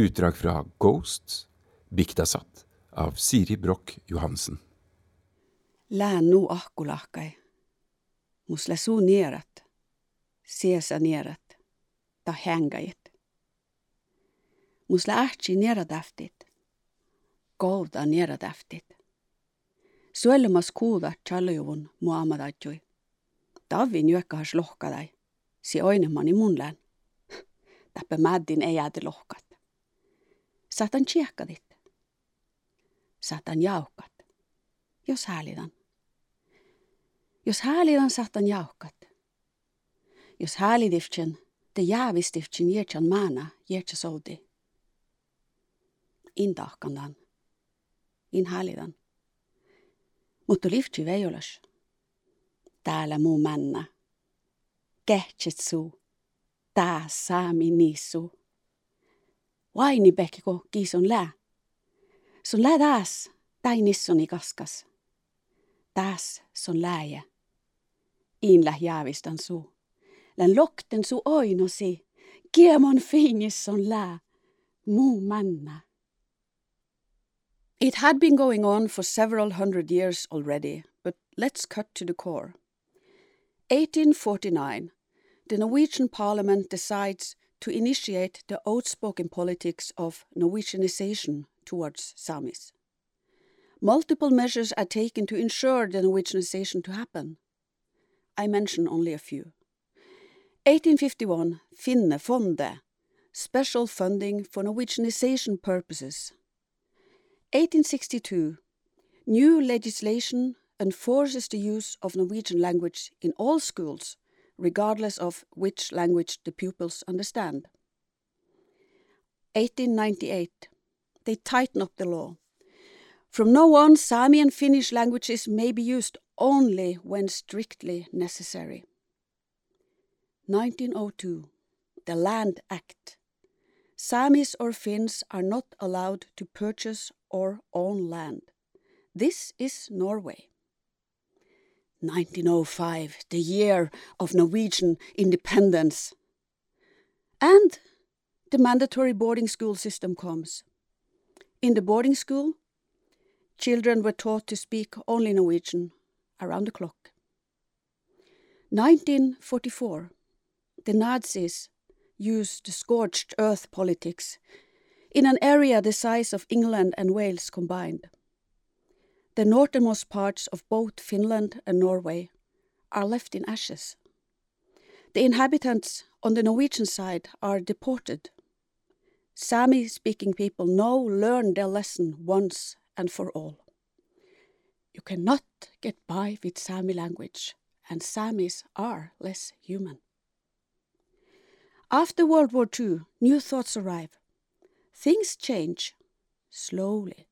Utdrag fra Ghost, Biktasatt, av Siri Broch Johansen. Lään nu ahkulahkai. Mus läsuu nierat. Siesa nierat. Ta hängajit. Mus lähtsi nieradäftit. Kouda nieradäftit. Suelmas kuuda tjallujuvun muamadajui. Tavin juokkahas lohkadai. Si oinemani mun lään. Täppä mäddin ei jäädä lohkat. Saatan tsiekkatit. Saatan jauhkat. Jos häälidan. Jos häälidan, saatan jauhkat. Jos häälidivtsen, te jäävistivtsen jätsän maana, jätsä solti. In tahkandan. In häälidan. Mutta liftsi veijolas. Täällä muu männa. Kehtset suu. Tää saami niissuu. Sun taas, tai nissoni kaskas. Taas sun. In jäävistan suu. Län lokten su oinosi. Kiemon fiinis on. Muu männa. It had been going on for several hundred years already, but let's cut to the core. 1849, the Norwegian parliament decides to initiate the outspoken politics of Norwegianization towards Samis. Multiple measures are taken to ensure the Norwegianization to happen. I mention only a few. 1851, Finnefondet, special funding for Norwegianization purposes. 1862, new legislation enforces the use of Norwegian language in all schools, regardless of which language the pupils understand. 1898, they tighten up the law. From now on, Sami and Finnish languages may be used only when strictly necessary. 1902, the Land Act. Samis or Finns are not allowed to purchase or own land. This is Norway. 1905, the year of Norwegian independence. And the mandatory boarding school system comes. In the boarding school, children were taught to speak only Norwegian around the clock. 1944, the Nazis used the scorched earth politics in an area the size of England and Wales combined. The northernmost parts of both Finland and Norway are left in ashes. The inhabitants on the Norwegian side are deported. Sami speaking people now learn their lesson once and for all. You cannot get by with Sami language, and Samis are less human. After World War II, new thoughts arrive. Things change slowly.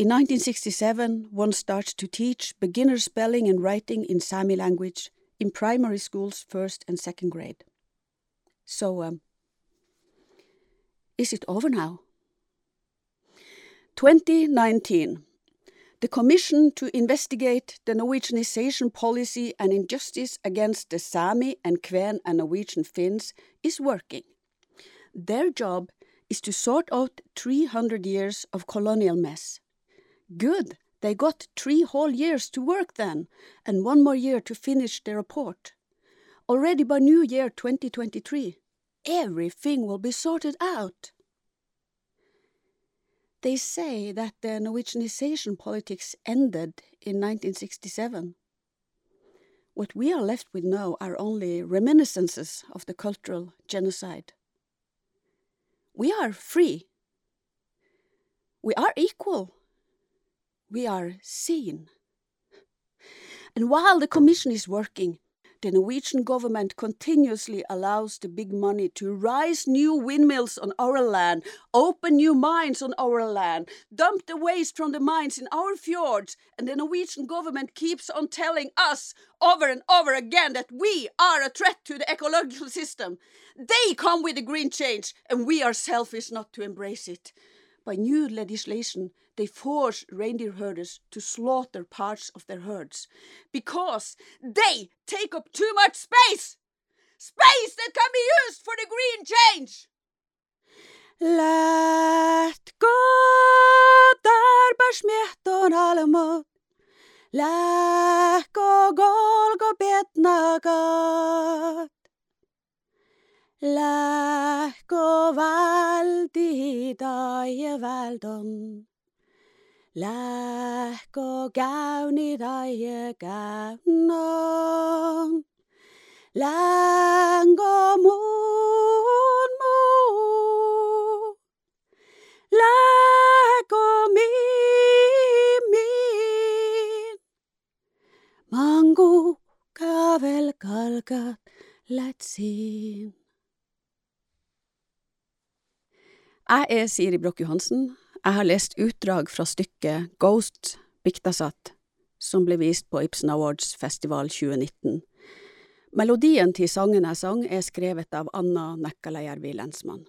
In 1967, one starts to teach beginner spelling and writing in Sami language in primary schools, first and second grade. So, um, is it over now? 2019. The Commission to investigate the Norwegianization policy and injustice against the Sami and Kven and Norwegian Finns is working. Their job is to sort out 300 years of colonial mess. Good, they got three whole years to work then, and one more year to finish the report. Already by New Year 2023, everything will be sorted out. They say that the Norwegianization politics ended in 1967. What we are left with now are only reminiscences of the cultural genocide. We are free. We are equal. We are seen. And while the Commission is working, the Norwegian government continuously allows the big money to rise new windmills on our land, open new mines on our land, dump the waste from the mines in our fjords, and the Norwegian government keeps on telling us over and over again that we are a threat to the ecological system. They come with the green change, and we are selfish not to embrace it. By new legislation, they force reindeer herders to slaughter parts of their herds because they take up too much space! Space that can be used for the green change! Lätt gå där bär smetton alemot. Läk og golg og betnagat. Läk kui valdi taieväeld on. Lähko käuni taie käynnon. Längo muun muu. Lähko miimmin. Mangu kävel kalkat lätsiin. Jeg er Siri Broch Johansen. Jeg har lest utdrag fra stykket Ghost Biktasat, som ble vist på Ibsen Awards Festival 2019. Melodien til sangen jeg sang, er skrevet av Anna Nekkaleier Lensmann.